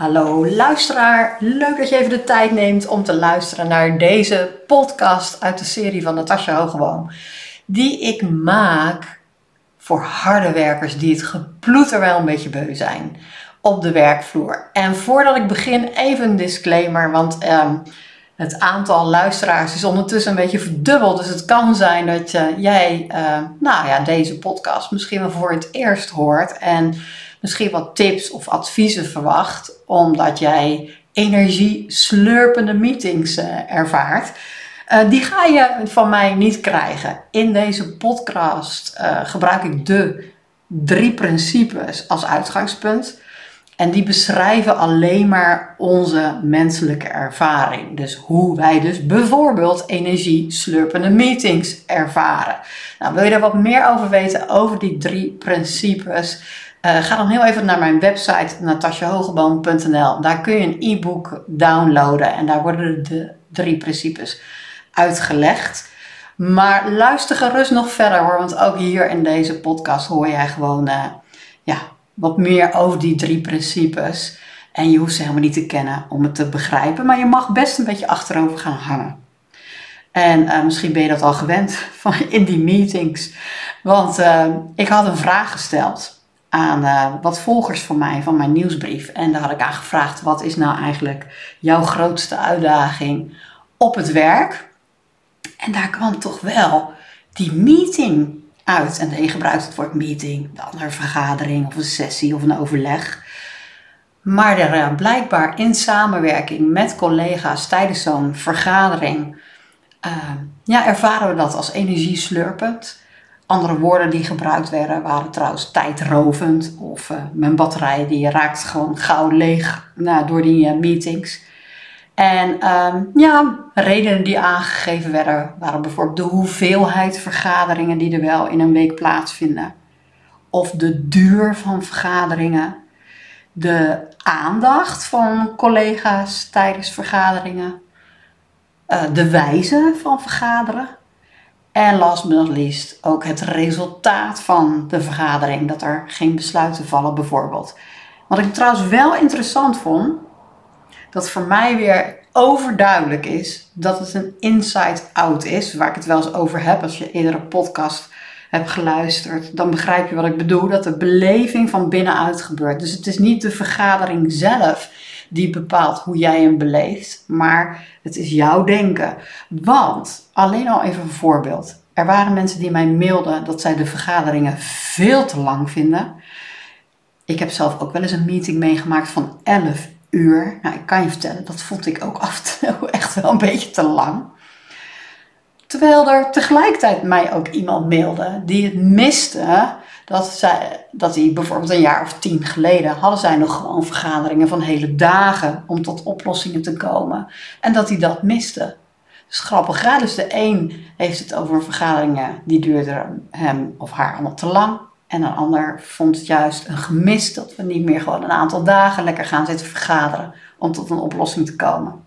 Hallo luisteraar, leuk dat je even de tijd neemt om te luisteren naar deze podcast uit de serie van Natasja Hogeboom. Die ik maak voor harde werkers die het geploeter wel een beetje beu zijn op de werkvloer. En voordat ik begin even een disclaimer, want ehm, het aantal luisteraars is ondertussen een beetje verdubbeld. Dus het kan zijn dat jij uh, nou ja, deze podcast misschien wel voor het eerst hoort. En misschien wat tips of adviezen verwacht, omdat jij energie slurpende meetings uh, ervaart. Uh, die ga je van mij niet krijgen. In deze podcast uh, gebruik ik de drie principes als uitgangspunt. En die beschrijven alleen maar onze menselijke ervaring. Dus hoe wij dus bijvoorbeeld energie slurpende meetings ervaren. Nou, wil je er wat meer over weten over die drie principes? Uh, ga dan heel even naar mijn website natasjahogeboom.nl. Daar kun je een e-book downloaden en daar worden de drie principes uitgelegd. Maar luister gerust nog verder hoor, want ook hier in deze podcast hoor jij gewoon uh, ja, wat meer over die drie principes. En je hoeft ze helemaal niet te kennen om het te begrijpen, maar je mag best een beetje achterover gaan hangen. En uh, misschien ben je dat al gewend van in die meetings. Want ik had een vraag gesteld aan uh, wat volgers van mij, van mijn nieuwsbrief. En daar had ik aan gevraagd: wat is nou eigenlijk jouw grootste uitdaging op het werk? En daar kwam toch wel die meeting uit. En de een gebruikt het woord meeting, de ander vergadering of een sessie of een overleg. Maar uh, blijkbaar in samenwerking met collega's tijdens zo'n vergadering uh, ja, ervaren we dat als energieslurpend. Andere woorden die gebruikt werden waren trouwens tijdrovend of uh, mijn batterij die raakt gewoon gauw leeg nou, door die meetings. En um, ja, redenen die aangegeven werden waren bijvoorbeeld de hoeveelheid vergaderingen die er wel in een week plaatsvinden. Of de duur van vergaderingen. De aandacht van collega's tijdens vergaderingen. Uh, de wijze van vergaderen. En last but not least ook het resultaat van de vergadering. Dat er geen besluiten vallen bijvoorbeeld. Wat ik trouwens wel interessant vond dat voor mij weer overduidelijk is dat het een inside-out is, waar ik het wel eens over heb. Als je eerdere podcast hebt geluisterd, dan begrijp je wat ik bedoel. Dat de beleving van binnenuit gebeurt. Dus het is niet de vergadering zelf die bepaalt hoe jij hem beleeft, maar het is jouw denken. Want, alleen al even een voorbeeld. Er waren mensen die mij mailden dat zij de vergaderingen veel te lang vinden. Ik heb zelf ook wel eens een meeting meegemaakt van 11 uur. Nou, ik kan je vertellen, dat vond ik ook af echt wel een beetje te lang. Terwijl er tegelijkertijd mij ook iemand mailde die het miste. Dat, zij, dat hij bijvoorbeeld een jaar of tien geleden hadden zij nog gewoon vergaderingen van hele dagen om tot oplossingen te komen. En dat hij dat miste. Dus grappig, dus de een heeft het over vergaderingen die duurden hem of haar allemaal te lang. En een ander vond het juist een gemis dat we niet meer gewoon een aantal dagen lekker gaan zitten vergaderen om tot een oplossing te komen.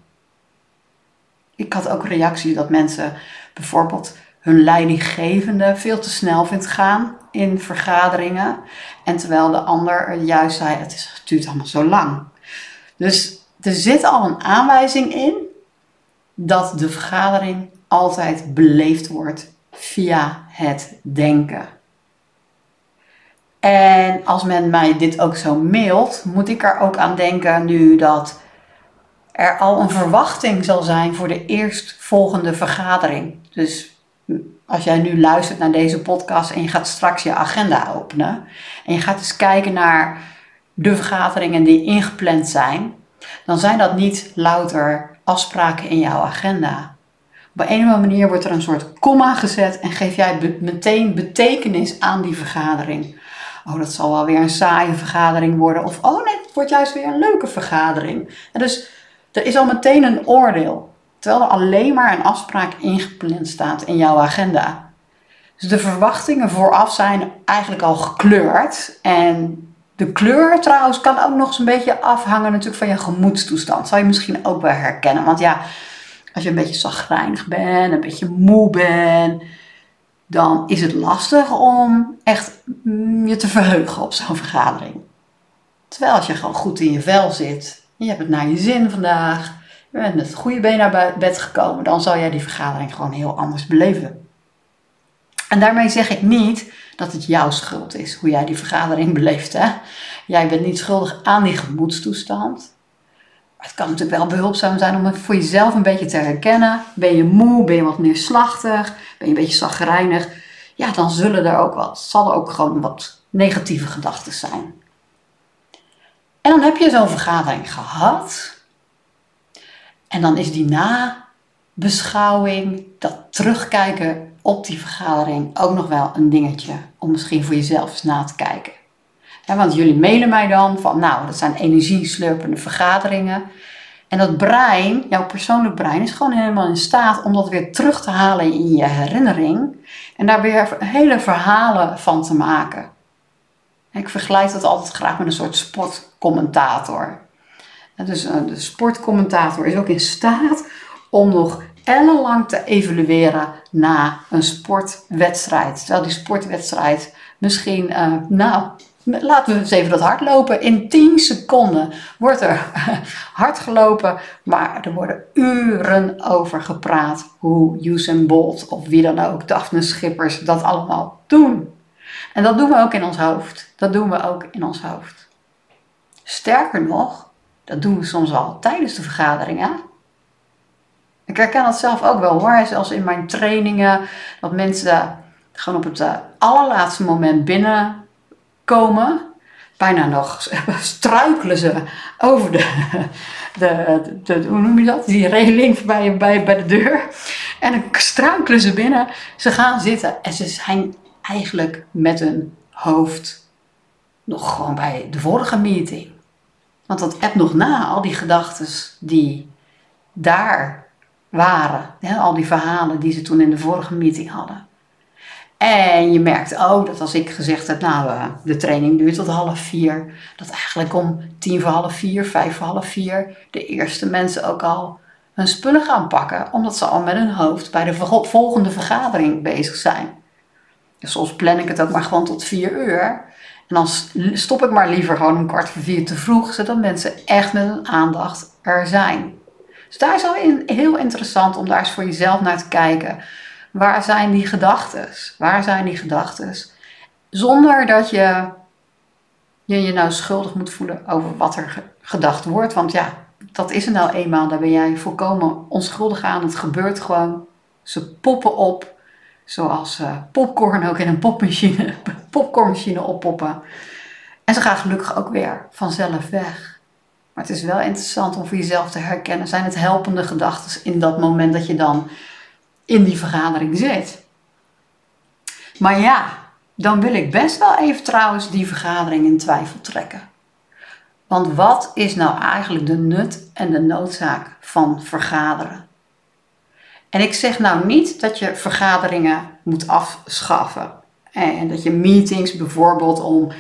Ik had ook reacties dat mensen bijvoorbeeld hun leidinggevende veel te snel vindt gaan in vergaderingen. En terwijl de ander juist zei, het, is, het duurt allemaal zo lang. Dus er zit al een aanwijzing in dat de vergadering altijd beleefd wordt via het denken. En als men mij dit ook zo mailt, moet ik er ook aan denken nu dat er al een verwachting zal zijn voor de eerstvolgende vergadering. Dus als jij nu luistert naar deze podcast en je gaat straks je agenda openen en je gaat eens kijken naar de vergaderingen die ingepland zijn, dan zijn dat niet louter afspraken in jouw agenda. Op een of andere manier wordt er een soort komma gezet en geef jij meteen betekenis aan die vergadering oh, dat zal wel weer een saaie vergadering worden. Of, oh nee, het wordt juist weer een leuke vergadering. En dus er is al meteen een oordeel. Terwijl er alleen maar een afspraak ingepland staat in jouw agenda. Dus de verwachtingen vooraf zijn eigenlijk al gekleurd. En de kleur trouwens kan ook nog eens een beetje afhangen natuurlijk van je gemoedstoestand. Zal je misschien ook wel herkennen. Want ja, als je een beetje zagrijnig bent, een beetje moe bent dan is het lastig om echt mm, je te verheugen op zo'n vergadering. Terwijl als je gewoon goed in je vel zit je hebt het naar je zin vandaag, met het goede been naar bed gekomen, dan zal jij die vergadering gewoon heel anders beleven. En daarmee zeg ik niet dat het jouw schuld is hoe jij die vergadering beleeft. Hè? Jij bent niet schuldig aan die gemoedstoestand. Maar het kan natuurlijk wel behulpzaam zijn om het voor jezelf een beetje te herkennen. Ben je moe? Ben je wat neerslachtig? Ben je een beetje zagrijnig? Ja, dan zullen er ook wat, zal er ook gewoon wat negatieve gedachten zijn. En dan heb je zo'n vergadering gehad. En dan is die nabeschouwing, dat terugkijken op die vergadering ook nog wel een dingetje om misschien voor jezelf eens na te kijken. want jullie mailen mij dan van, nou, dat zijn energieslurpende vergaderingen. En dat brein, jouw persoonlijk brein, is gewoon helemaal in staat om dat weer terug te halen in je herinnering. En daar weer hele verhalen van te maken. Ik vergelijk dat altijd graag met een soort sportcommentator. Dus de sportcommentator is ook in staat om nog ellenlang te evalueren na een sportwedstrijd. Terwijl die sportwedstrijd misschien, uh, nou, laten we eens even dat hardlopen. In 10 seconden wordt er hard gelopen, maar er worden uren over gepraat hoe Usain Bolt of wie dan ook, Daphne Schippers, dat allemaal doen. En dat doen we ook in ons hoofd. Dat doen we ook in ons hoofd. Sterker nog, dat doen we soms al tijdens de vergaderingen. Ik herken dat zelf ook wel hoor. Zelfs in mijn trainingen, dat mensen gewoon op het eh, allerlaatste moment binnenkomen. Bijna nog struikelen ze over de, de, hoe noem je dat? Die regeling bij, bij, bij de deur. En dan struikelen ze binnen. Ze gaan zitten en ze zijn eigenlijk met hun hoofd nog gewoon bij de vorige meeting. Want dat app nog na, al die gedachten die daar waren. Hè, al die verhalen die ze toen in de vorige meeting hadden. En je merkt ook dat als ik gezegd heb, nou, eh, de training duurt tot half vier, dat eigenlijk om tien voor half vier, vijf voor half vier, de eerste mensen ook al hun spullen gaan pakken, omdat ze al met hun hoofd bij de volgende vergadering bezig zijn. Dus soms plan ik het ook maar gewoon tot vier uur. Dan stop ik maar liever gewoon een kwart voor vier te vroeg, zodat mensen echt met hun aandacht er zijn. Dus daar is al heel interessant om daar eens voor jezelf naar te kijken. Waar zijn die gedachten? Waar zijn die gedachten? Zonder dat je, je je nou schuldig moet voelen over wat er gedacht wordt. Want ja, dat is er nou eenmaal. Daar ben jij volkomen onschuldig aan. Het gebeurt gewoon. Ze poppen op. Zoals uh, popcorn ook in een popmachine, popcornmachine oppoppen. En ze gaan gelukkig ook weer vanzelf weg. Maar het is wel interessant om voor jezelf te herkennen. Zijn het helpende gedachten in dat moment dat je dan in die vergadering zit? Maar ja, dan wil ik best wel even trouwens die vergadering in twijfel trekken. Want wat is nou eigenlijk de nut en de noodzaak van vergaderen? En ik zeg nou niet dat je vergaderingen moet afschaffen. En dat je meetings bijvoorbeeld om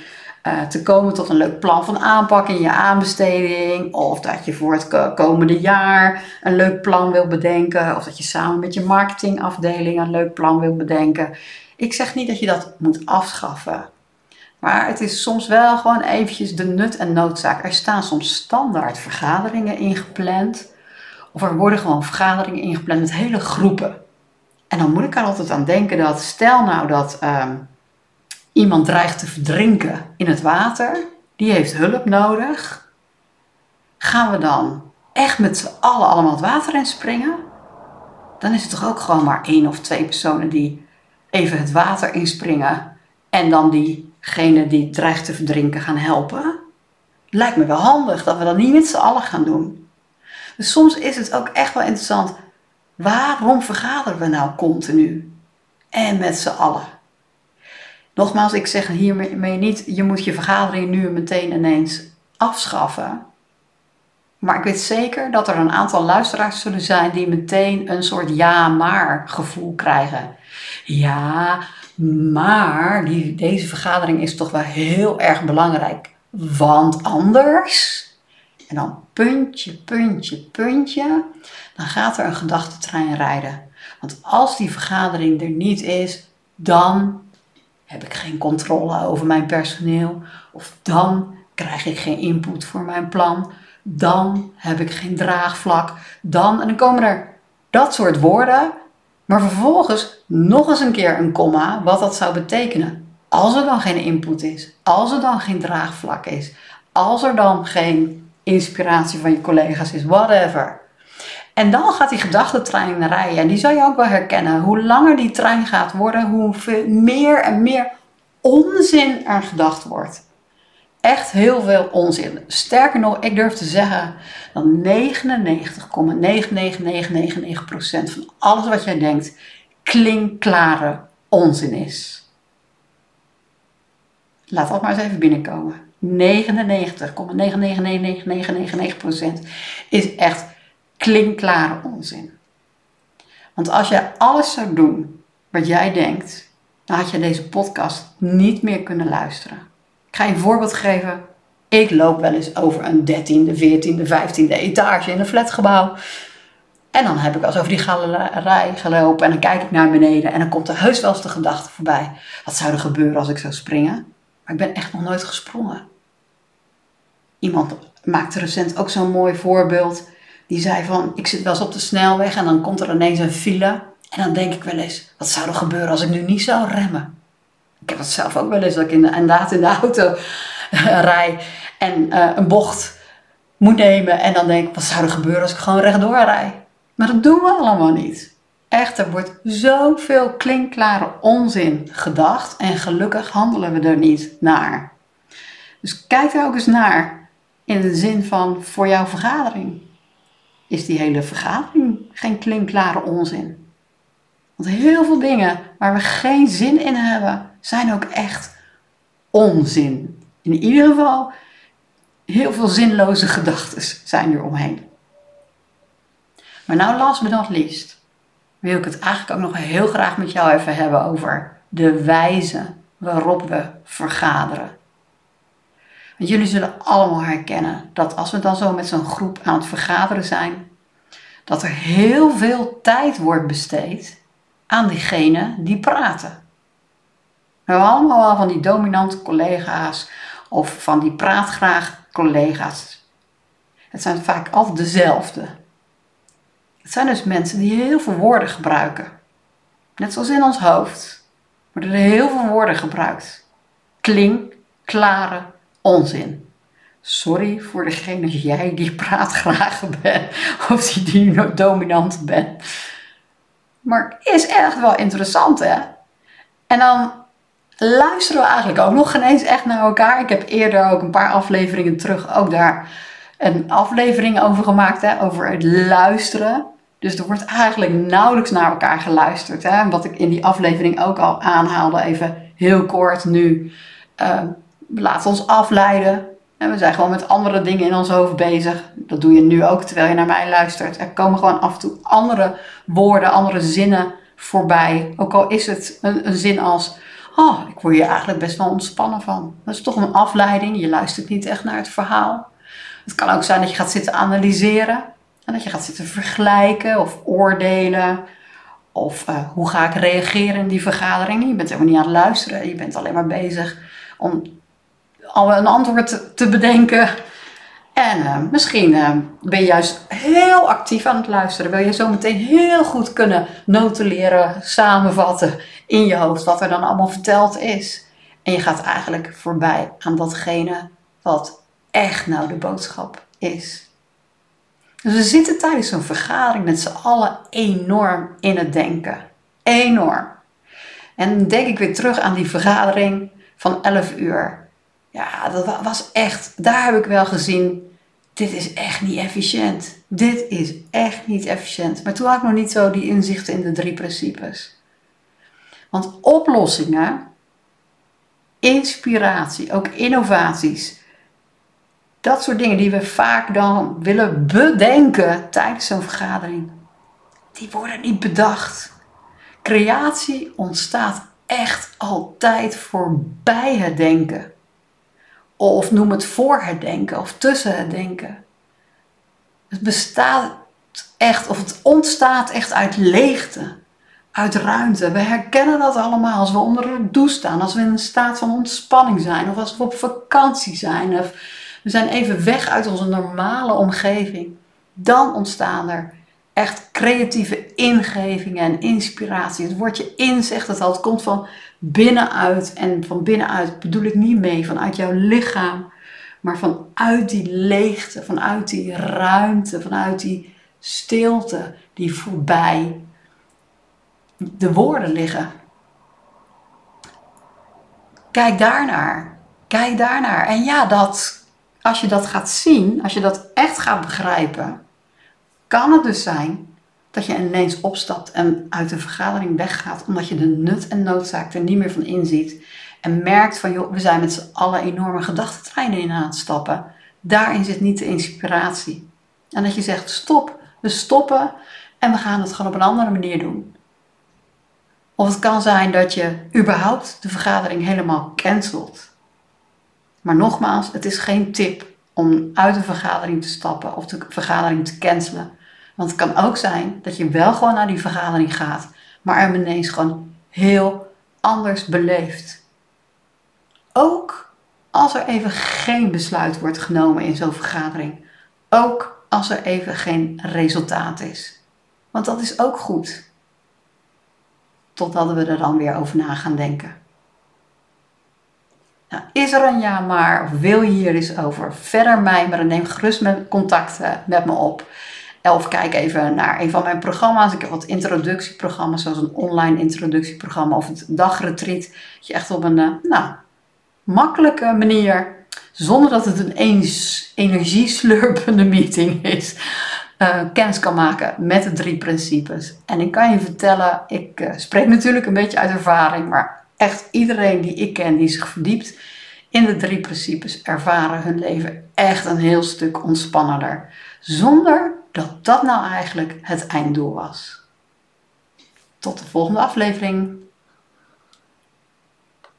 uh, te komen tot een leuk plan van aanpak in je aanbesteding. Of dat je voor het komende jaar een leuk plan wil bedenken. Of dat je samen met je marketingafdeling een leuk plan wil bedenken. Ik zeg niet dat je dat moet afschaffen. Maar het is soms wel gewoon eventjes de nut en noodzaak. Er staan soms standaard vergaderingen ingepland. Of er worden gewoon vergaderingen ingepland met hele groepen. En dan moet ik er altijd aan denken dat, stel nou dat ehm, iemand dreigt te verdrinken in het water, die heeft hulp nodig. Gaan we dan echt met z'n allen allemaal het water in springen? Dan is het toch ook gewoon maar één of twee personen die even het water inspringen en dan diegene die dreigt te verdrinken gaan helpen? Lijkt me wel handig dat we dat niet met z'n allen gaan doen. Dus soms is het ook echt wel interessant. Waarom vergaderen we nou continu? En met z'n allen. Nogmaals, ik zeg hiermee niet, je moet je vergadering nu meteen ineens afschaffen. Maar ik weet zeker dat er een aantal luisteraars zullen zijn die meteen een soort ja-maar gevoel krijgen. Ja, maar die, deze vergadering is toch wel heel erg belangrijk. Want anders en dan puntje, puntje, puntje, dan gaat er een gedachtentrein rijden. Want als die vergadering er niet is, dan heb ik geen controle over mijn personeel. Of dan krijg ik geen input voor mijn plan. Dan heb ik geen draagvlak. Dan, en dan komen er dat soort woorden. Maar vervolgens nog eens een keer een komma, wat dat zou betekenen. Als er dan geen input is, als er dan geen draagvlak is, als er dan geen inspiratie van je collega's is, whatever. En dan gaat die gedachtentrein rijden. En die zal je ook wel herkennen. Hoe langer die trein gaat worden, hoe meer en meer onzin er gedacht wordt. Echt heel veel onzin. Sterker nog, ik durf te zeggen dat 99,99999% van alles wat jij denkt klinkklare onzin is. Laat dat maar eens even binnenkomen. 99,9999999% is echt klinkklare onzin. Want als jij alles zou doen wat jij denkt, dan had je deze podcast niet meer kunnen luisteren. Ik ga je een voorbeeld geven. Ik loop wel eens over een 13e, 14e, 15e etage in een flatgebouw. En dan heb ik als over die galerij gelopen en dan kijk ik naar beneden en dan komt er heus wel eens de gedachte voorbij. Wat zou er gebeuren als ik zou springen? Maar ik ben echt nog nooit gesprongen. Iemand maakte recent ook zo'n mooi voorbeeld. Die zei van, ik zit wel eens op de snelweg en dan komt er ineens een file. En dan denk ik wel eens, wat zou er gebeuren als ik nu niet zou remmen? Ik heb het zelf ook wel eens, dat ik in de, inderdaad in de auto rij en uh, een bocht moet nemen. En dan denk ik, wat zou er gebeuren als ik gewoon rechtdoor rij? Maar dat doen we allemaal niet. Echt, er wordt zoveel klinkklare onzin gedacht en gelukkig handelen we er niet naar. Dus kijk er ook eens naar in de zin van voor jouw vergadering. Is die hele vergadering geen klinkklare onzin? Want heel veel dingen waar we geen zin in hebben, zijn ook echt onzin. In ieder geval, heel veel zinloze gedachten zijn er omheen. Maar nou, last but not least, wil ik het eigenlijk ook nog heel graag met jou even hebben over de wijze waarop we vergaderen. Want jullie zullen allemaal herkennen dat als we dan zo met zo'n groep aan het vergaderen zijn, dat er heel veel tijd wordt besteed aan diegenen die praten. We hebben allemaal van die dominante collega's of van die praatgraag collega's. Het zijn vaak altijd dezelfde. Het zijn dus mensen die heel veel woorden gebruiken. Net zoals in ons hoofd worden er heel veel woorden gebruikt. Klink, klare onzin. Sorry voor degene jij die praatgraag bent of die, die dominant bent. Maar is echt wel interessant hè. En dan luisteren we eigenlijk ook nog geen eens echt naar elkaar. Ik heb eerder ook een paar afleveringen terug ook daar een aflevering over gemaakt, hè, over het luisteren. Dus er wordt eigenlijk nauwelijks naar elkaar geluisterd. Hè. Wat ik in die aflevering ook al aanhaalde, even heel kort nu. Uh, laten ons afleiden. En we zijn gewoon met andere dingen in ons hoofd bezig. Dat doe je nu ook terwijl je naar mij luistert. Er komen gewoon af en toe andere woorden, andere zinnen voorbij. Ook al is het een, zin als oh, ik word hier eigenlijk best wel ontspannen van. Dat is toch een afleiding. Je luistert niet echt naar het verhaal. Het kan ook zijn dat je gaat zitten analyseren. En dat je gaat zitten vergelijken of oordelen. Of uh, hoe ga ik reageren in die vergadering. Je bent helemaal niet aan het luisteren. Je bent alleen maar bezig om al een antwoord te bedenken. En uh, misschien uh, ben je juist heel actief aan het luisteren. Wil je zo meteen heel goed kunnen notuleren, samenvatten in je hoofd wat er dan allemaal verteld is. En je gaat eigenlijk voorbij aan datgene wat echt nou de boodschap is. Dus we zitten tijdens zo'n vergadering met z'n allen enorm in het denken. Enorm. En denk ik weer terug aan die vergadering van 11 uur. Ja, dat was echt, daar heb ik wel gezien, dit is echt niet efficiënt. Dit is echt niet efficiënt. Maar toen had ik nog niet zo die inzichten in de drie principes. Want oplossingen, inspiratie, ook innovaties, dat soort dingen die we vaak dan willen bedenken tijdens zo'n vergadering, die worden niet bedacht. Creatie ontstaat echt altijd voorbij het denken. Of noem het voor het denken of tussen het denken. Het bestaat echt, of het ontstaat echt uit leegte. uit ruimte. We herkennen dat allemaal als we onder de douche staan, als we in een staat van ontspanning zijn, of als we op vakantie zijn, of we zijn even weg uit onze normale omgeving. Dan ontstaan er echt creatieve ingevingen en inspiratie. Het woordje in zegt het al, het komt van binnenuit. En van binnenuit bedoel ik niet mee vanuit jouw lichaam, maar vanuit die leegte, vanuit die ruimte, vanuit die stilte die voorbij de woorden liggen. Kijk daarnaar. Kijk daarnaar. En ja, dat, als je dat gaat zien, als je dat echt gaat begrijpen, kan het dus zijn dat je ineens opstapt en uit de vergadering weggaat omdat je de nut en noodzaak er niet meer van inziet. En merkt van, joh, we zijn met z'n allen enorme gedachtentreinen in aan het stappen. Daarin zit niet de inspiratie. En dat je zegt, stop, we stoppen en we gaan het gewoon op een andere manier doen. Of het kan zijn dat je überhaupt de vergadering helemaal cancelt. Maar nogmaals, het is geen tip om uit de vergadering te stappen of de vergadering te cancelen. Want het kan ook zijn dat je wel gewoon naar die vergadering gaat, maar hem ineens gewoon heel anders beleeft. Ook als er even geen besluit wordt genomen in zo'n vergadering. Ook als er even geen resultaat is. Want dat is ook goed. Totdat we er dan weer over na gaan denken. Nou, is er een ja maar of wil je hier eens over verder mijmeren? Neem gerust contact met me op. Of kijk even naar een van mijn programma's. Ik heb wat introductieprogramma's, zoals een online introductieprogramma of het dagretreat. Dat je echt op een eh, nou, makkelijke manier, zonder dat het een eens energieslurpende meeting is, uh, kennis kan maken met de drie principes. En ik kan je vertellen, ik uh, spreek natuurlijk een beetje uit ervaring, maar echt iedereen die ik ken die zich verdiept in de drie principes, ervaren hun leven echt een heel stuk ontspannender. Zonder dat dat nou eigenlijk het einddoel was. Tot de volgende aflevering.